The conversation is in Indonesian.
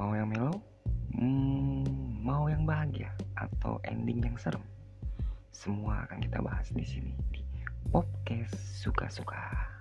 Mau yang melo? Hmm, mau yang bahagia atau ending yang serem? Semua akan kita bahas di sini di podcast suka-suka.